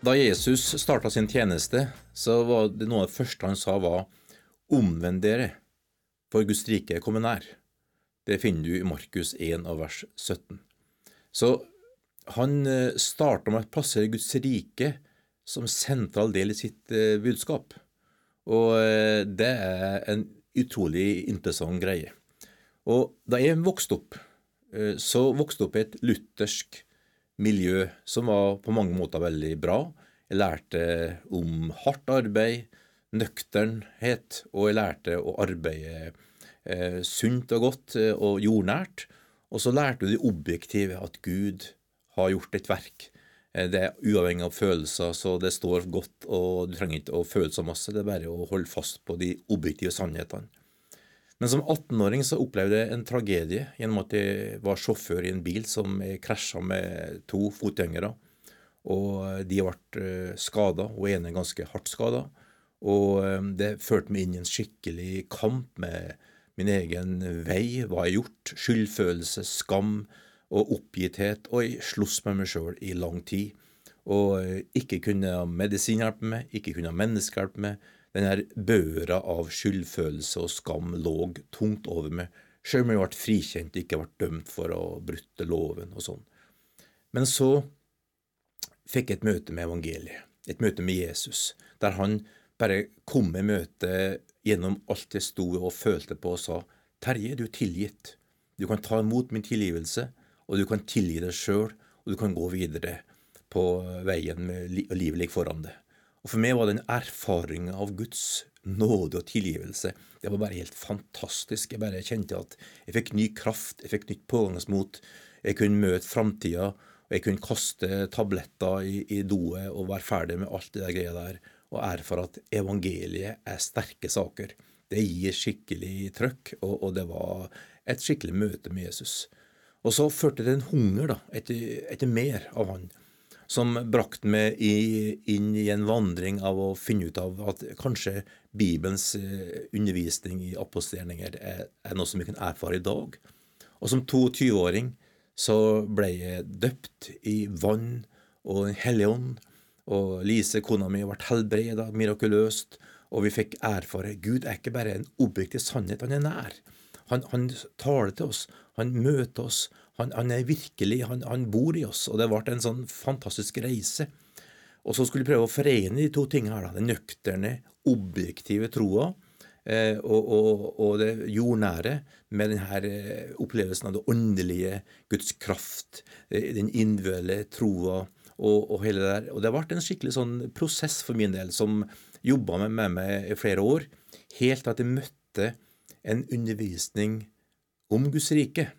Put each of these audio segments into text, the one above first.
Da Jesus starta sin tjeneste, så var det noe av det første han sa var omvend dere, for Guds rike er kommet nær. Det finner du i Markus 1 av vers 17. Så han eh, starta med å plassere Guds rike som sentral del i sitt eh, budskap. Og eh, det er en utrolig interessant greie. Og da jeg vokste opp, så vokste opp i et luthersk miljø som var på mange måter veldig bra. Jeg lærte om hardt arbeid, nøkternhet, og jeg lærte å arbeide eh, sunt og godt eh, og jordnært. Og så lærte du det objektive, at Gud har gjort et verk. Eh, det er uavhengig av følelser, så det står godt, og du trenger ikke å føle så masse. Det er bare å holde fast på de objektive sannhetene. Men som 18-åring så opplevde jeg en tragedie gjennom at jeg var sjåfør i en bil som krasja med to fotgjengere. Og de ble skada, og ene ganske hardt skada. Og det førte meg inn i en skikkelig kamp med min egen vei, hva jeg har gjort, skyldfølelse, skam og oppgitthet. Og jeg sloss med meg sjøl i lang tid. Og ikke kunne medisin hjelpe meg, ikke kunne mennesker hjelpe meg denne børa av skyldfølelse og skam lå tungt over meg, sjøl om jeg ble frikjent ikke ble dømt for å ha brutt loven og sånn. Men så fikk et møte med evangeliet, et møte med Jesus, der han bare kom i møte gjennom alt jeg sto og følte på og sa, Terje, du er tilgitt. Du kan ta imot min tilgivelse, og du kan tilgi deg sjøl, og du kan gå videre på veien med livet ligger foran deg. Og For meg var den erfaringa av Guds nåde og tilgivelse det var bare helt fantastisk. Jeg bare kjente at jeg fikk ny kraft, jeg fikk nytt pågangsmot. Jeg kunne møte framtida, og jeg kunne kaste tabletter i, i doet og være ferdig med alt det der greia der, og erfare at evangeliet er sterke saker. Det gir skikkelig trøkk, og, og det var et skikkelig møte med Jesus. Og så førte det en hunger da, etter, etter mer av han som brakte meg i, inn i en vandring av å finne ut av at kanskje Bibelens eh, undervisning i apostelgjerninger er, er, noe som vi kan erfare i dag. Og som 22-åring så ble jeg døpt i vann og Den hellige ånd. Og Lise, kona mi, ble helbreda mirakuløst. Og vi fikk erfare Gud er ikke bare en objektiv sannhet, han er nær. Han, han taler til oss, han møter oss, han, han er virkelig, han, han, bor i oss. Og det ble en sånn fantastisk reise. Og så skulle vi prøve å forene de to tingene her. da, Den nøkterne, objektive troa og, og, og, det jordnære med denne eh, opplevelsen av det åndelige, Guds kraft, eh, den individuelle troa og, og, hele det der. Og det har vært en skikkelig sånn prosess for min del, som jobba med, med meg i flere år, helt til at jeg møtte en undervisning om Guds rike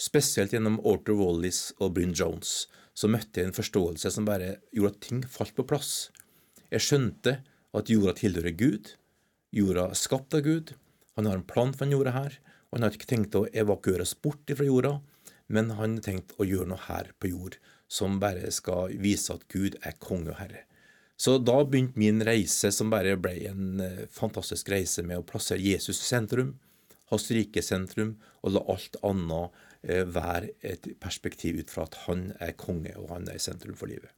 spesielt gjennom Arthur Wallis og Bryn Jones, så møtte jeg en forståelse som bare gjorde at ting falt på plass. Jeg skjønte at jorda tilhører Gud. Jorda er skapt av Gud. Han har en plan for den jorda her. og Han har ikke tenkt å evakuere oss bort fra jorda, men han har tenkt å gjøre noe her på jord som bare skal vise at Gud er konge og herre. Så da begynte min reise, som bare ble en eh, fantastisk reise med å plassere Jesus i sentrum, hans rike sentrum, og la alt annet Eh, være et perspektiv ut fra at han er konge, og han er i sentrum for livet.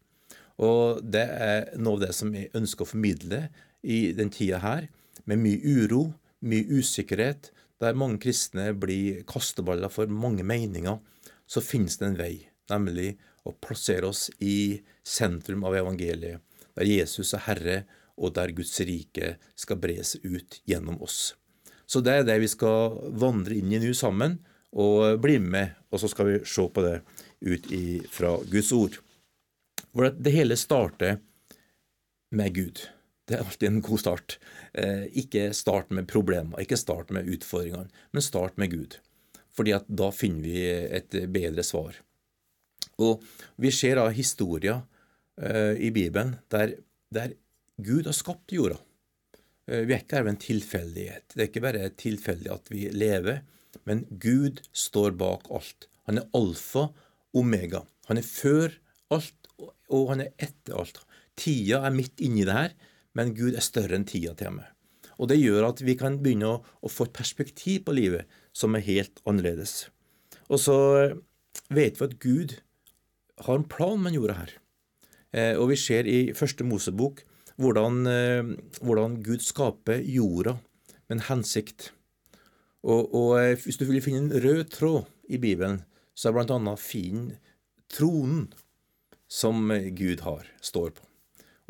Og det er noe av det som jeg ønsker å formidle i den tida her, med mye uro, mye usikkerhet, der mange kristne blir kasteballer for mange meninger, så finnes det en vei, nemlig å plassere oss i sentrum av evangeliet, der Jesus er Herre, og der Guds rike skal bres ut gjennom oss. Så det er det vi skal vandre inn i nå sammen, og bli med, og så skal vi se på det ut fra Guds ord. For det hele starter med Gud. Det er alltid en god start. Eh, ikke start med problemer, ikke start med utfordringene, men start med Gud. Fordi at da finner vi et bedre svar. Og Vi ser da historier eh, i Bibelen der, der Gud har skapt jorda. Eh, vi er ikke her ved en tilfeldighet. Det er ikke bare tilfeldig at vi lever, men Gud står bak alt. Han er alfa, omega. Han er før alt, og han er etter alt. Tida er midt inni det her, men Gud er større enn tida til meg. Og Det gjør at vi kan begynne å, å, få et perspektiv på livet som er helt annerledes. Og så vet vi at Gud har en plan med jorda her. Eh, og vi ser i første Mosebok hvordan, eh, hvordan Gud skaper jorda med en hensikt. Og, og, eh, Hvis du vil finne en rød tråd i Bibelen, så er bl.a. fin tronen som Gud har, står på.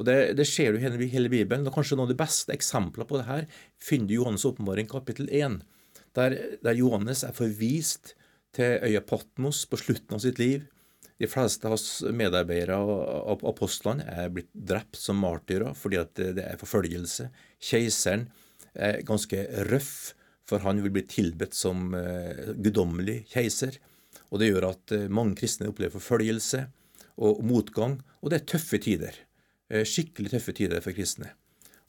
Og Det, det ser du i hele Bibelen. og Kanskje noen av de beste eksemplene på det her finner du i Johannes' åpenbaring kapittel 1, der, der Johannes er forvist til øya Patmos på slutten av sitt liv. De fleste av hans medarbeidere og apostlene er blitt drept som martyrer fordi det er forfølgelse. Keiseren er ganske røff, for han vil bli tilbedt som uh, guddommelig keiser. Og Det gjør at uh, mange kristne opplever forfølgelse og motgang, og det er tøffe tider. Uh, skikkelig tøffe tider for kristne.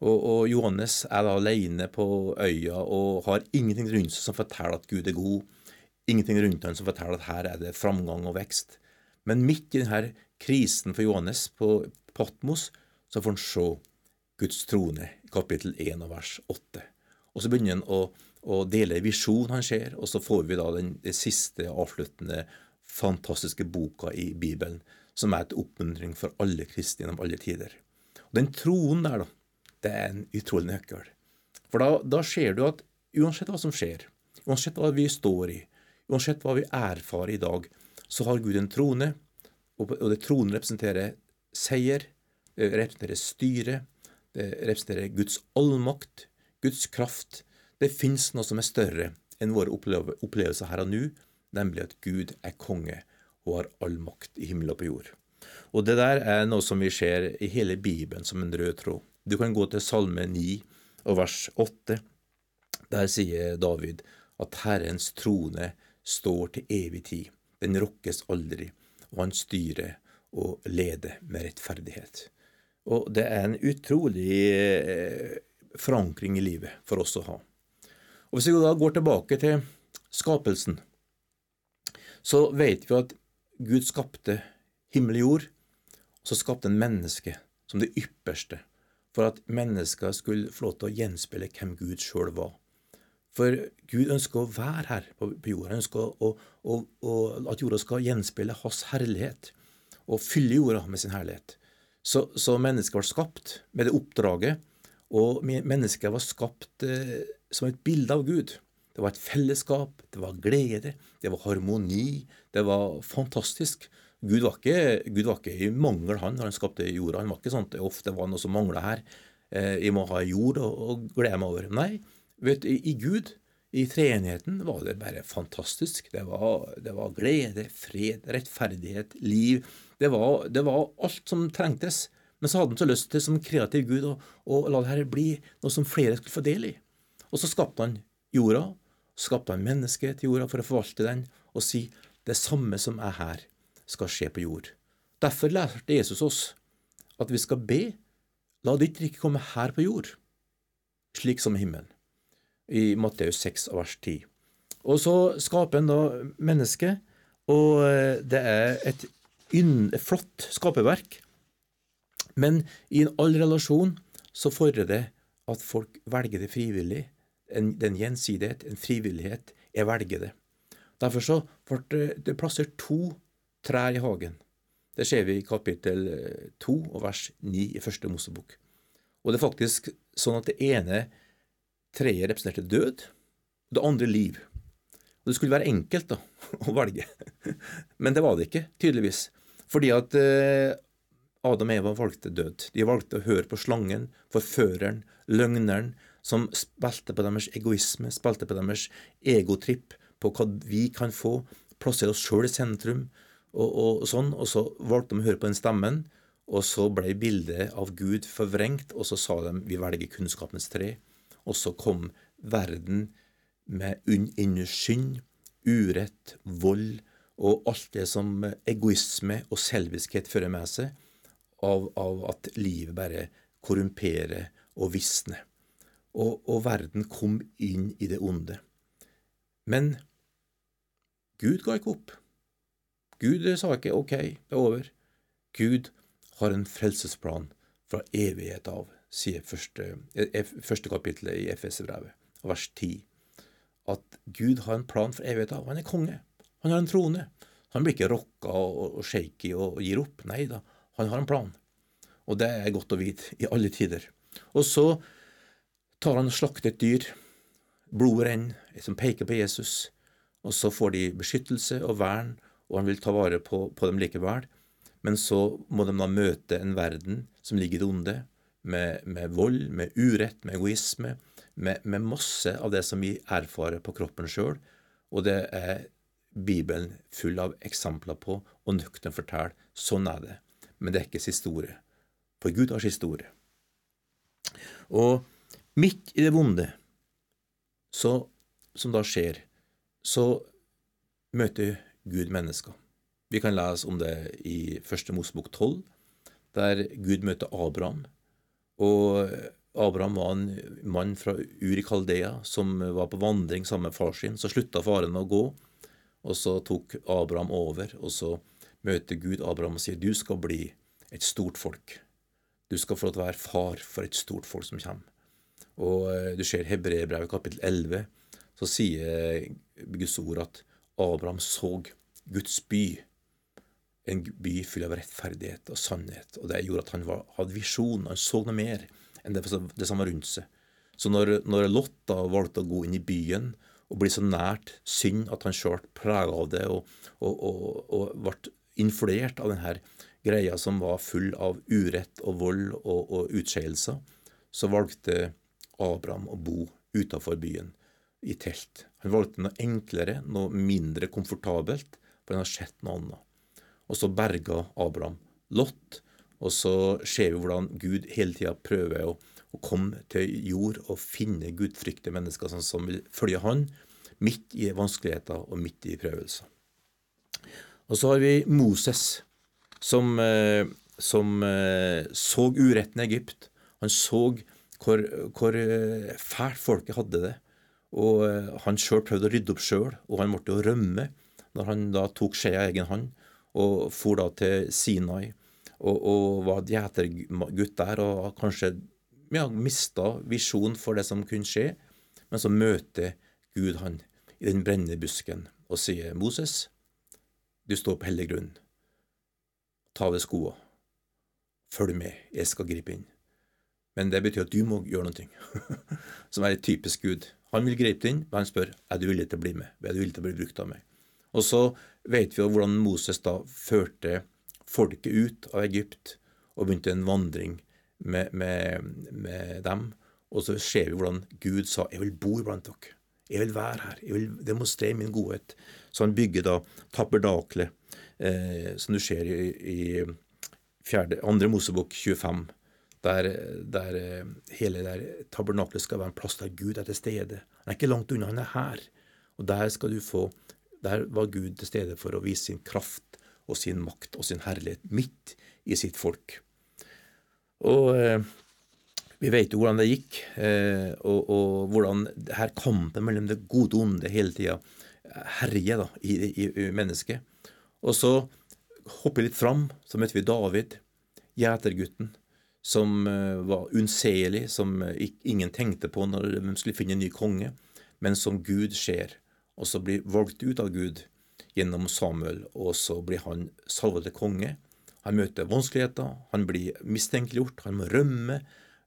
Og, og, Johannes er da alene på øya og har ingenting rundt seg som forteller at Gud er god. Ingenting rundt ham som forteller at her er det framgang og vekst. Men midt i denne krisen for Johannes på Patmos, så får han se Guds trone, kapittel 1 og vers 8. Og så begynner han å, å dele visjonen han ser, og så får vi da den, den siste avsluttende fantastiske boka i Bibelen, som er et oppmuntring for alle kristne gjennom alle tider. Og Den troen der, da, det er en utrolig nøkkel. For da, da ser du at uansett hva som skjer, uansett hva vi står i, uansett hva vi erfarer i dag, så har Gud en trone, og det tronen representerer seier, det representerer styre, det representerer Guds allmakt, Guds kraft. Det fins noe som er større enn våre opplevelser her og nå, nemlig at Gud er konge og har all makt i himmel og på jord. Og Det der er noe som vi ser i hele Bibelen som en rød tråd. Du kan gå til Salme 9 og vers 8. Der sier David at Herrens trone står til evig tid. Den rokkes aldri, og han styrer og leder med rettferdighet. Og det er en utrolig eh, forankring i livet for oss å ha. Og Hvis vi da går tilbake til skapelsen, så vet vi at Gud skapte himmel og jord, og så skapte han mennesket som det ypperste, for at mennesker skulle få lov til å gjenspeile hvem Gud sjøl var. For Gud ønsker å være her på jorda. Han ønsker å, å, å, at jorda skal gjenspeile hans herlighet og fylle jorda med sin herlighet. Så, så mennesket var skapt med det oppdraget, og mennesket var skapt eh, som et bilde av Gud. Det var et fellesskap, det var glede, det var harmoni. Det var fantastisk. Gud var ikke, Gud var ikke i mangel han når han skapte jorda. Han var ikke sånn at ofte var noe som mangla her. Eh, jeg må ha jord å glede meg over. Nei, Vet I Gud, i treenigheten, var det bare fantastisk. Det var, det var glede, fred, rettferdighet, liv. Det var, det var, alt som trengtes. Men så hadde han så lyst til som kreativ Gud å, å la det her bli noe som flere skulle få del i. Og så skapte han jorda, skapte han mennesket til jorda for å forvalte den, og si det samme som er her, skal skje på jord. Derfor lærte Jesus oss at vi skal be, la ditt rike komme her på jord, slik som himmelen i Matteus 6 vers 10. Og så skaper han da mennesket, og eh, det er et flott skaperverk. Men i en all relasjon så fordrer det at folk velger det frivillig. En, er gjensidighet, en frivillighet. Jeg velger det. Derfor så ble det plassert to trær i hagen. Det ser vi i kapittel 2 og vers 9 i første Mosebok. Og det er faktisk sånn at det ene treet representerte død, og det andre liv. Og Det skulle være enkelt da, å velge, men det var det ikke, tydeligvis. Fordi at eh, Adam og Eva valgte død. De valgte å høre på slangen, forføreren, løgneren, som spilte på deres egoisme, spilte på deres egotripp, på hva vi kan få, plassere oss sjøl i sentrum, og, og, sånn. Og så valgte de å høre på den stemmen, og så ble bildet av Gud forvrengt, og så sa de vi velger kunnskapens tre. Og så kom verden med innerskynd, urett, vold og alt det som egoisme og selviskhet fører med seg, av, av, at livet bare korrumperer og visne. Og, og verden kom inn i det onde. Men Gud ga ikke opp. Gud sa ikke ok, det er over. Gud har en frelsesplan fra evighet av, sier første, eh, første kapittelet i FS-brevet, vers 10. At Gud har en plan for evighet av. Han er konge. Han har en trone. Han blir ikke rocka og, og shaky og, og gir opp. Nei da, han har en plan. Og det er godt å vite i alle tider. Og så tar han og slakter et dyr. Blodet renner, som peker på Jesus. Og så får de beskyttelse og vern, og han vil ta vare på, på dem likevel. Men så må de da møte en verden som ligger onde, med, med vold, med urett, med egoisme, med, med, masse av det som vi erfarer på kroppen sjøl. Og det er Bibelen full av eksempler på, og nøkternt forteller sånn er det. Men det er ikke siste ordet. For Gud har siste ordet. Og midt i det vonde, så, som da skjer, så møter Gud mennesker. Vi kan lese om det i Første Mosebok 12, der Gud møter Abraham. Og Abraham var en mann fra Uri Kaldea som var på vandring sammen med far sin. Så slutta faren å gå, og så tok Abraham over. Og så møter Gud Abraham og sier, 'Du skal bli et stort folk'. Du skal få lov til å være far for et stort folk som kommer. Og eh, du ser Hebreerbrevet kapittel 11, så sier Guds ord at Abraham så Guds by en by full av rettferdighet og sannhet. Og det gjorde at han var, hadde visjon, han så noe mer enn det, det som var rundt seg. Så når, når Lot valgte å gå inn i byen og bli så nært synd at han sjøl prega av det og, og, og, og, ble influert av denne greia som var full av urett og vold og, og utskeielser, så valgte Abraham å bo utafor byen, i telt. Han valgte noe enklere, noe mindre komfortabelt, for han har sett noe annet. Og så berga Abraham Lot. Og så ser vi hvordan Gud hele tida prøver å, å, komme til jord og finne gudfryktige mennesker som, som vil følge han, midt i vanskeligheter og midt i prøvelser. Og så har vi Moses, som, eh, som eh, så uretten i Egypt. Han så hvor, hvor eh, fælt folket hadde det. Og han sjøl prøvde å rydde opp sjøl, og han måtte jo rømme når han da tok skjea i egen hånd og for da til Sinai og, og var gjetergutt der og kanskje ja, mista visjonen for det som kunne skje. Men så møter Gud han i den brennende busken og sier, 'Moses, du står på hellig grunn. Ta av deg skoa. Følg med, jeg skal gripe inn.' Men det betyr at du må gjøre noe, som er et typisk Gud. Han vil gripe inn, men han spør er du villig til å bli med. Er du villig til å bli brukt av meg. Og så vet vi jo hvordan Moses da førte folket ut av Egypt og begynte en vandring med, med, med dem. Og så ser vi hvordan Gud sa 'Jeg vil bo iblant dere'. Jeg vil være her. Jeg vil demonstrere min godhet. Så han bygger da tabernaklet, eh, som du ser i, i fjerde, andre Mosebok 25, der, der eh, hele der tabernaklet skal være en plass der Gud er til stede. Han er ikke langt unna, han er her. Og der skal du få der var Gud til stede for å vise sin kraft og sin makt og sin herlighet midt i sitt folk. Og eh, vi vet jo hvordan det gikk, eh, og, og, hvordan her kampen mellom det gode og onde hele tida herjer i, i, i, mennesket. Og så hopper vi litt fram, så møter vi David, gjetergutten, som eh, var unnselig, som ingen tenkte på når de skulle finne en ny konge, men som Gud ser og så blir valgt ut av Gud gjennom Samuel, og så blir han salvet til konge. Han møter vanskeligheter, han blir mistenkeliggjort, han må rømme.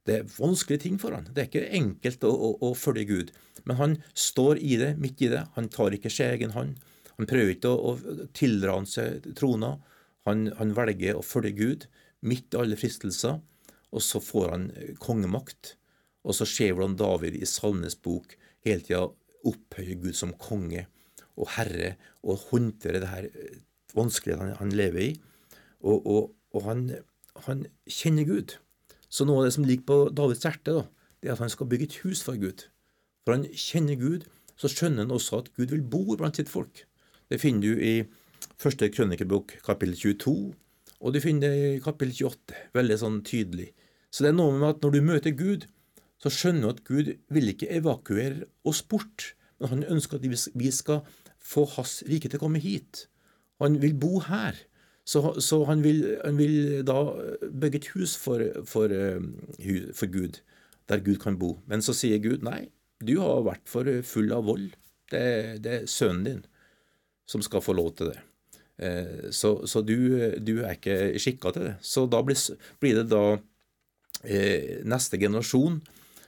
Det er vanskelige ting for han. Det er ikke enkelt å, å, å følge Gud. Men han står i det, midt i det. Han tar ikke sin egen hånd. Han prøver ikke å, å tildra seg trona. Han, han, velger å følge Gud midt i alle fristelser, og så får han kongemakt. Og så ser hvordan David i Salmenes bok hele tida opphøyer Gud som konge og herre og håndterer det her eh, vanskelige han, han lever i. Og, og, og han, han, kjenner Gud. Så noe av det som ligger på Davids hjerte, da, det er at han skal bygge et hus for Gud. For han kjenner Gud, så skjønner han også at Gud vil bo blant sitt folk. Det finner du i første krønikebok kapittel 22, og du finner det i kapittel 28, veldig sånn tydelig. Så det er noe med at når du møter Gud, så skjønner du at Gud vil ikke evakuere oss bort, men han ønsker at vi skal få Hans rike til å komme hit. Han vil bo her. Så, så han, vil, han, vil, da bygge et hus for, for, eh, for, Gud, der Gud kan bo. Men så sier Gud nei, du har vært for full av vold. Det, det er sønnen din som skal få lov til det. Eh, så, så du, du, er ikke skikka til det. Så da blir, blir det da eh, neste generasjon,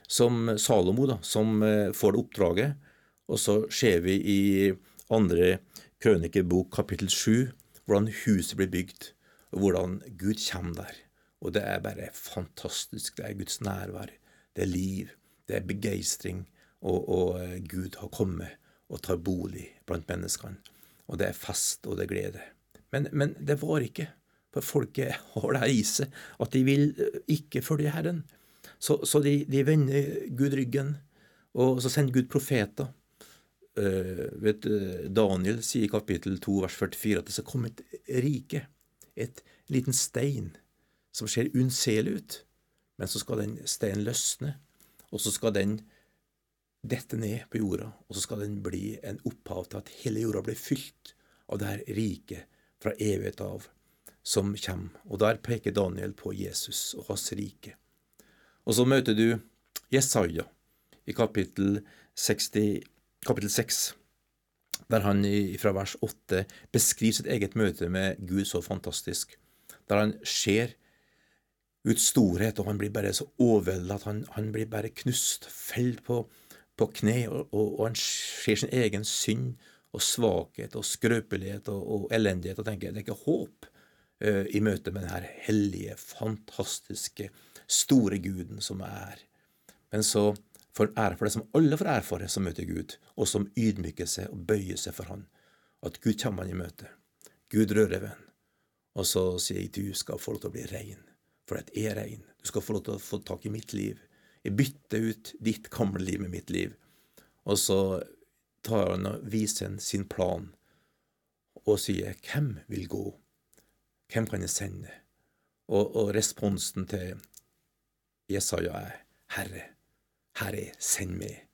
som Salomo, da, som eh, får det oppdraget. Og så ser vi i andre krønikebok kapittel sju hvordan huset blir bygd, og hvordan Gud kommer der. Og det er bare fantastisk. Det er Guds nærvær. Det er liv. Det er begeistring. Og, og Gud har kommet og tar bolig blant menneskene og det er fest, og det er glede. Men, men det var ikke, for folket har det her i seg at de vil eh, ikke følge Herren. Så, så de, de, vender Gud ryggen, og så sender Gud profeter. Uh, vet, Daniel sier i kapittel 2 vers 44 at det skal komme et rike, et liten stein, som ser unnselig ut, men så skal den steinen løsne, og så skal den dette ned på jorda, og så skal den bli en opphav til at hele jorda blir fylt av det her riket fra evighet av som kommer. Og der peker Daniel på Jesus og hans rike. Og så møter du Jesaja i kapittel, 60, kapittel 6, der han fra vers 8 beskriver sitt eget møte med Gud så fantastisk. Der han ser Guds storhet, og han blir bare så overveldet at han, han blir bare knust, faller på på kne, og, og, han ser sin egen synd og svakhet og skrøpelighet og, og elendighet og tenker det er ikke håp uh, i møte med denne hellige, fantastiske, store Guden som er. Men så får han ære for det som alle får ære for, det som møter Gud, og som ydmyker seg og bøyer seg for Han. At Gud kommer han i møte. Gud rører ved han. Og så sier jeg du skal få lov til å bli rein, for det er rein. Du skal få lov til å få tak i mitt liv. Jeg bytter ut ditt gamle liv med mitt liv. Og så tar han og viser han sin plan og sier 'Hvem vil gå? Hvem kan jeg sende?' Og, og responsen til Jesaja er 'Herre, Herre, send meg'.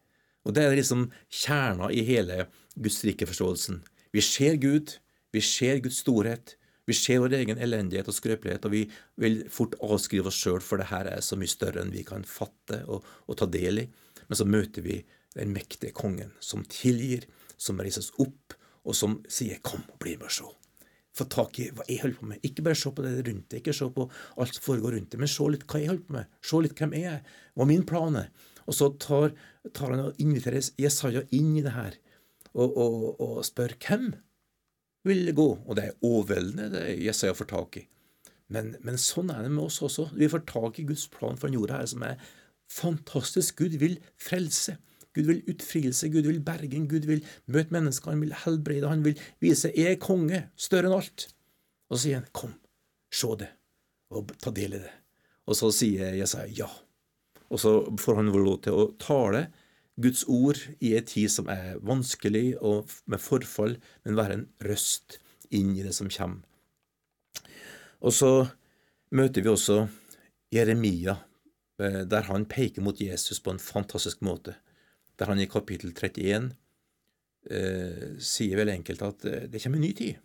Og Det er liksom kjerna i hele Guds rike-forståelsen. Vi ser Gud, vi ser Guds storhet, vi ser vår egen elendighet og skrøpelighet, og vi vil fort avskrive oss sjøl, for det her er så mye større enn vi kan fatte og, og ta del i. Men så møter vi den mektige kongen, som tilgir, som reises opp, og som sier 'kom bli med og se'. Få tak i hva jeg holder på med. Ikke bare se på det rundt deg, ikke se på alt som foregår rundt deg, men se litt hva jeg holder på med. Se litt hvem jeg er, hva min plan er. Og så tar, tar han og inviterer Jesaja inn i det her, og, og, og spør hvem vil gå. Og det er overveldende, det Jesaja får tak i. Men, men, sånn er det med oss også. Vi får tak i Guds plan for den jorda her, som er fantastisk. Gud vil frelse. Gud vil utfrielse, Gud vil bergen, Gud vil møte mennesker, han vil helbrede, han vil vise 'jeg er konge, større enn alt'. Og så sier han 'kom, se det, og ta del i det'. Og så sier Jesaja ja. Og så får han lov til å tale Guds ord i ei tid som er vanskelig og med forfall, men være en røst inn i det som kommer. Og så møter vi også Jeremia, eh, der han peker mot Jesus på en fantastisk måte. Der han i kapittel 31 eh, sier vel enkelt at eh, det kommer en ny tid.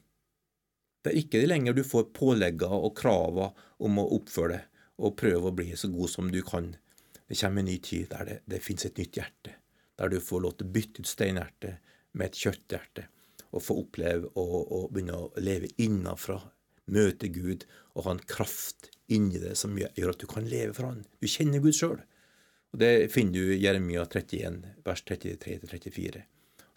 Det er ikke lenger du får pålegger og kraver om å oppføre deg og prøve å bli så god som du kan. Det kommer en ny tid der det, det finnes et nytt hjerte der du får lov til å bytte ut steinhjerte med et kjøtthjerte, og få oppleve å, begynne å leve innafra, møte Gud og ha en kraft inni det som gjør at du kan leve for Han. Du kjenner Gud sjøl. Det finner du i Jeremia 31, vers 33-34.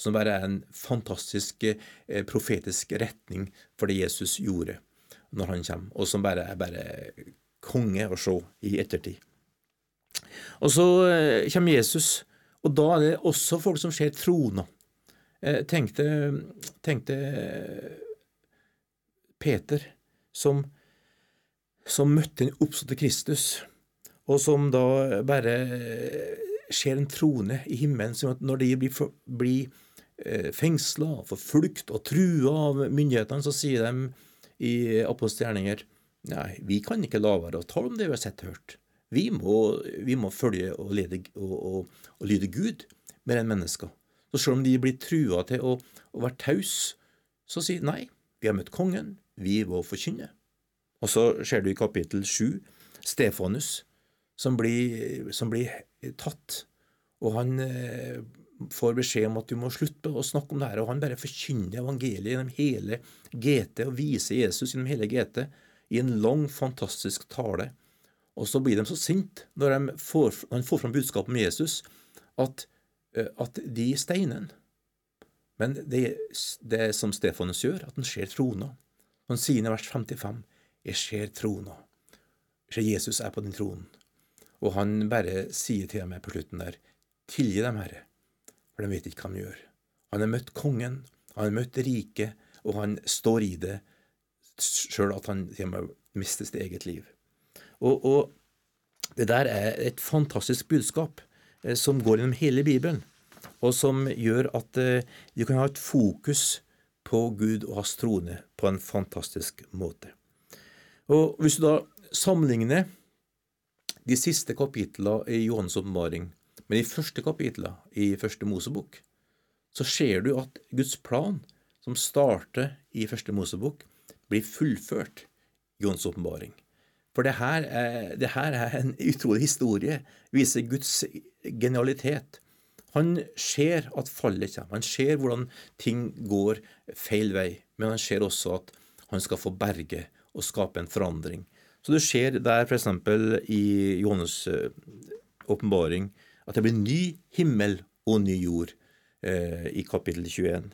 Som bare er en fantastisk eh, profetisk retning for det Jesus gjorde når han kommer, og som bare er bare konge å se i ettertid. Og så eh, kommer Jesus og da er det også folk som ser trona. Eh, tenkte, tenkte Peter, som, som møtte en oppståtte Kristus, og som da bare ser en trone i himmelen, som at når de blir, blir eh, fengsla, forfulgt og trua av myndighetene, så sier de i apostelgjerninger Nei, vi kan ikke la være å tale om det vi har sett og hørt. Vi må, vi må følge og, lede, og, og, og, lyde Gud mer enn mennesker. Så selv om de blir trua til å, å være taus, så sier de nei, vi har møtt kongen, vi må forkynne. Og så ser du i kapittel sju Stefanus som blir, som blir tatt, og han eh, får beskjed om at du må slutte å snakke om det her, og han bare forkynner evangeliet gjennom hele GT og viser Jesus gjennom hele GT i en lang, fantastisk tale. Og så blir de så sinte når, de får, når de får fram budskapet om Jesus, at, eh, at de steiner. Men det, det som Stefanus gjør, at han ser trona. Han sier i vers 55 Jeg ser trona. Jeg ser Jesus er på den tronen. Og han bare sier til meg på slutten der Tilgi dem, Herre, for de vet ikke hva de gjør. Han har møtt kongen, han har møtt riket, og han står i det sjøl at han mister sitt eget liv. Og, og det der er et fantastisk budskap eh, som går gjennom hele Bibelen, og som gjør at eh, du kan ha et fokus på Gud og hans trone på en fantastisk måte. Og Hvis du da sammenligner de siste kapitlene i Johannes åpenbaring med de første kapitlene i Første Mosebok, så ser du at Guds plan, som starter i Første Mosebok, blir fullført i Johans åpenbaring. For det her, er, det her er en utrolig historie, viser Guds genialitet. Han ser at fallet kommer, han ser hvordan ting går feil vei, men han ser også at han skal få berge og skape en forandring. Så det skjer der f.eks. i Johannes' eh, åpenbaring at det blir ny himmel og ny jord eh, i kapittel 21.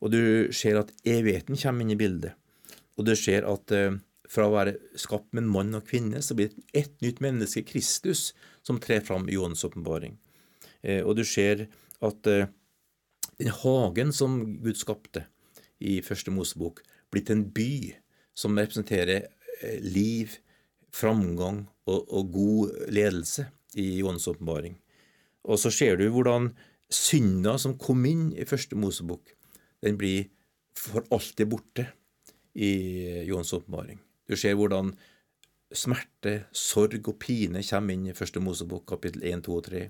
Og du ser at evigheten kommer inn i bildet. Og du ser at eh, fra å være skapt med en mann og kvinne, så blir det ett nytt menneske, Kristus, som trer fram i Johannes' åpenbaring. Eh, og du ser at eh, den hagen som Gud skapte i første Mosebok, blir til en by som representerer eh, liv, framgang og, og god ledelse i Johannes' åpenbaring. Og så ser du hvordan synda som kom inn i første Mosebok, den blir for alltid borte i Johans åpenbaring. Du ser hvordan smerte, sorg og pine kommer inn i første Mosebok, kapittel 1, 2 og 3,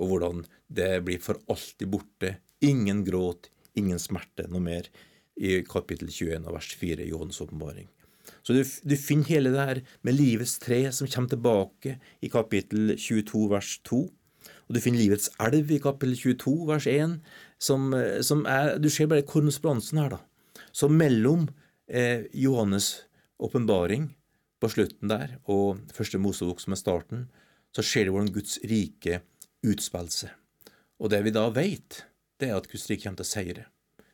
og hvordan det blir for alltid borte. Ingen gråt, ingen smerte noe mer i kapittel 21 og vers 4 i Johans åpenbaring. Så du, du, finner hele det her med livets tre som kommer tilbake i kapittel 22 vers 2. Og du finner livets elv i kapittel 22 vers 1, som, som er Du ser bare korrespondansen her, da. Så mellom eh, Johannes' åpenbaring på slutten der og første Mosebok som er starten, så ser du hvordan Guds rike utspiller seg. Og det vi da vet, det er at Guds rike kommer til å seire.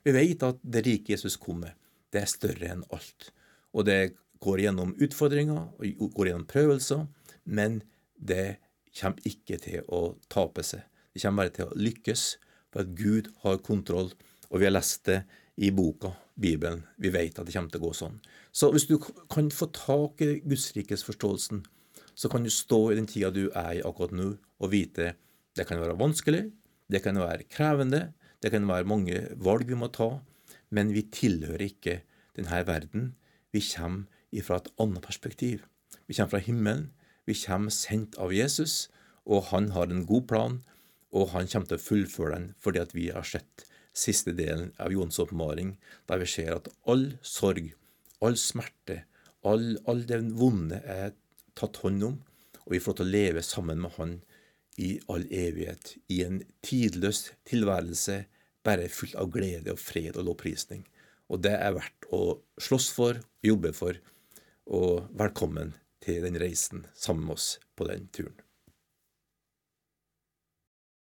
Vi vet at det rike Jesus kom med, det er større enn alt. Og det går gjennom utfordringer og går gjennom prøvelser, men det kommer ikke til å tape seg. Det kommer bare til å lykkes, for at Gud har kontroll. Og vi har lest det i boka, Bibelen. Vi vet at det kommer til å gå sånn. Så hvis du kan få tak i Guds rikes forståelsen, så kan du stå i den tida du er i akkurat nå, og vite det kan være vanskelig, det kan være krevende, det kan være mange valg vi må ta, men vi tilhører ikke denne verden. Vi kommer fra et annet perspektiv. Vi kommer fra himmelen. Vi kommer sendt av Jesus, og han har en god plan, og han kommer til å fullføre den fordi at vi har sett siste delen av Jons oppmaring, der vi ser at all sorg, all smerte, all, all det vonde er tatt hånd om, og vi får lov til å leve sammen med Han i all evighet, i en tidløs tilværelse, bare full av glede og fred og lovprisning. Og det er verdt å slåss for, jobbe for, og velkommen til den reisen sammen med oss på den turen.